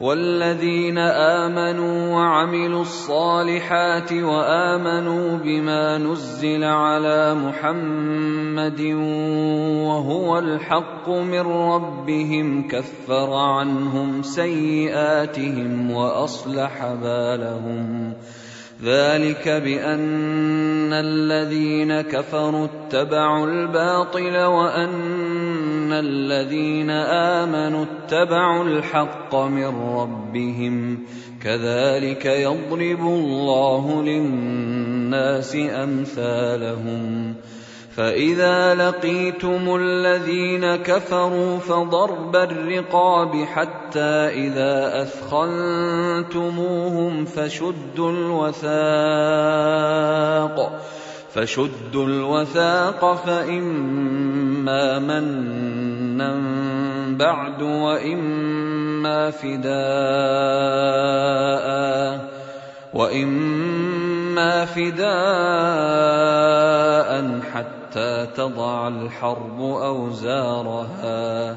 والذين آمنوا وعملوا الصالحات وآمنوا بما نزل على محمد وهو الحق من ربهم كفر عنهم سيئاتهم وأصلح بالهم. ذلك بأن الذين كفروا اتبعوا الباطل وأن الذين امنوا اتبعوا الحق من ربهم كذلك يضرب الله للناس امثالهم فاذا لقيتم الذين كفروا فضرب الرقاب حتى اذا اثخنتموهم فشدوا الوثاق فشدوا الوثاق فإما منا بعد وإما فداء وإما فداء حتى تضع الحرب أوزارها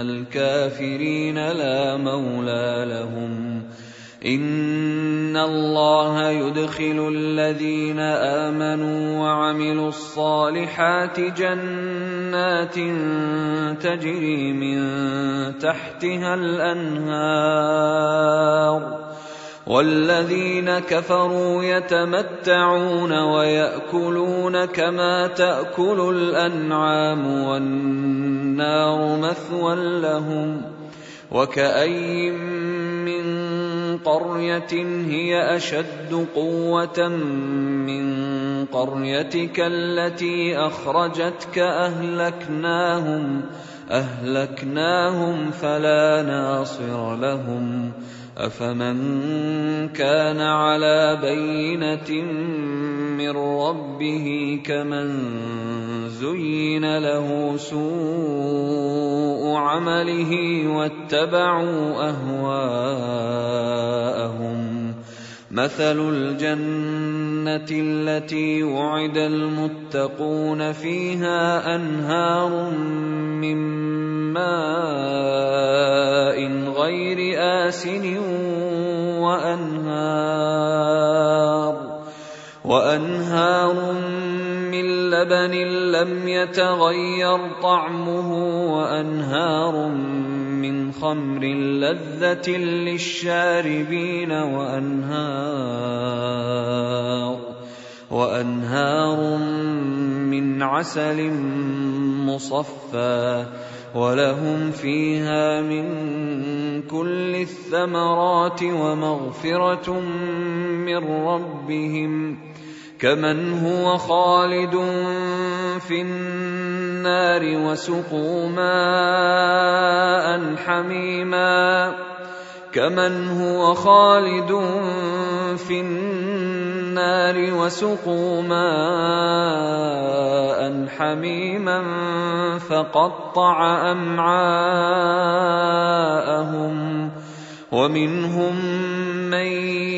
الكافرين لا مولى لهم. إن الله يدخل الذين آمنوا وعملوا الصالحات جنات تجري من تحتها الأنهار. والذين كفروا يتمتعون ويأكلون كما تأكل الأنعام والنار مثوى لهم وكأين من قرية هي أشد قوة من قريتك التي أخرجتك أهلكناهم أهلكناهم فلا ناصر لهم افمن كان على بينه من ربه كمن زين له سوء عمله واتبعوا اهواءهم مثل الجنه التي وعد المتقون فيها انهار من ماء غير آسن وأنهار وأنهار من لبن لم يتغير طعمه وأنهار من خمر لذة للشاربين وأنهار وأنهار من عسل مصفى ولهم فيها من كل الثمرات ومغفرة من ربهم. كمن هو خالد في النار وسقوا ماء حميما كمن هو خالد في النار وسقوا ماء حميما فقطع امعاءهم ومنهم من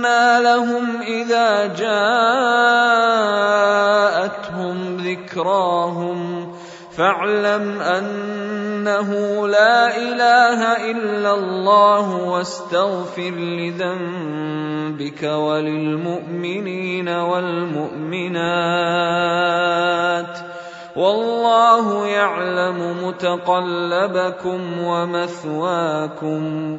فانى لهم اذا جاءتهم ذكراهم فاعلم انه لا اله الا الله واستغفر لذنبك وللمؤمنين والمؤمنات والله يعلم متقلبكم ومثواكم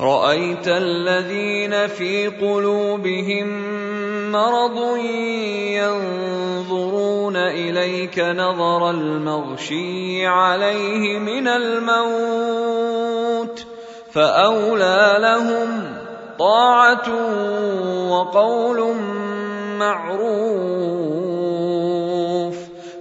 رأيت الذين في قلوبهم مرض ينظرون إليك نظر المغشي عليه من الموت فأولى لهم طاعة وقول معروف.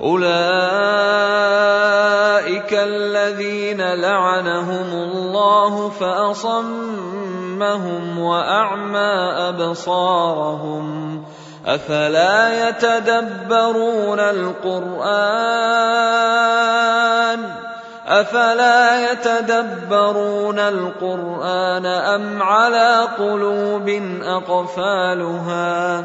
أولئك الذين لعنهم الله فأصمهم وأعمى أبصارهم أفلا يتدبرون القرآن أفلا يتدبرون القرآن أم على قلوب أقفالها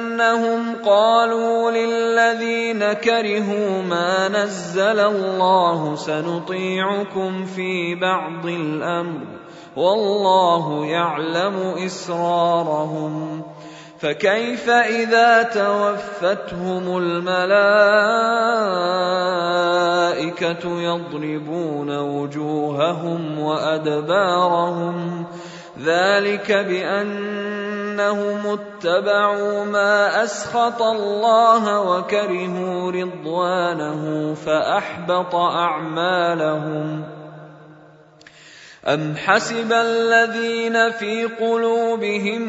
بانهم قالوا للذين كرهوا ما نزل الله سنطيعكم في بعض الامر والله يعلم اسرارهم فكيف اذا توفتهم الملائكه يضربون وجوههم وادبارهم ذلك بأنهم اتبعوا ما أسخط الله وكرهوا رضوانه فأحبط أعمالهم. أم حسب الذين في قلوبهم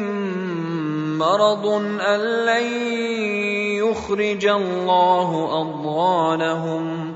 مرض أن لن يخرج الله أضغانهم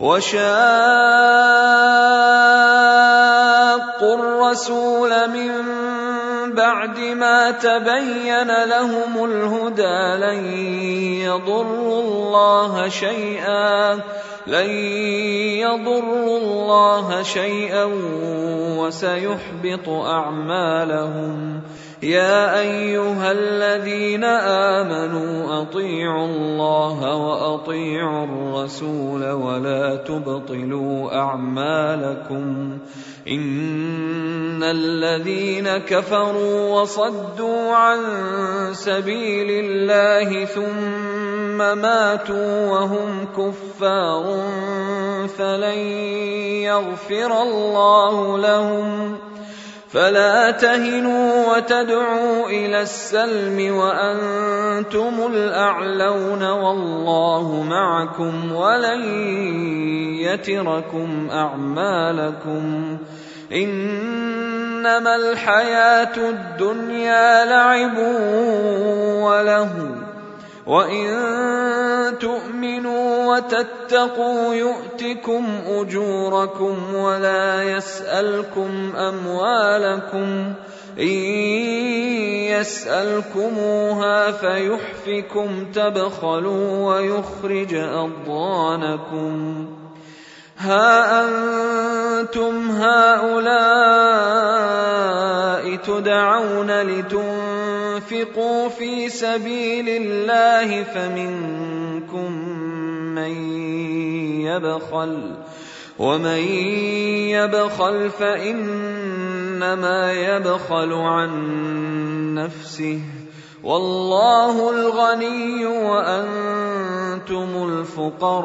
وشاقوا الرسول من بعد ما تبين لهم الهدى لن يضروا الله شيئا لن يضروا الله شيئا وسيحبط أعمالهم. يا أيها الذين آمنوا أطيعوا الله وأطيعوا الرسول ولا تبطلوا أعمالكم. إن الذين كفروا وصدوا عن سبيل الله ثم ماتوا وهم كفار فلن يغفر الله لهم فلا تهنوا وتدعوا إلى السلم وأنتم الأعلون والله معكم ولن يتركم أعمالكم إنما الحياة الدنيا لعب وله وان تؤمنوا وتتقوا يؤتكم اجوركم ولا يسالكم اموالكم ان يسالكموها فيحفكم تبخلوا ويخرج اضغانكم ها أنتم هؤلاء تدعون لتنفقوا في سبيل الله فمنكم من يبخل ومن يبخل فانما يبخل عن نفسه والله الغني وأنتم الفقراء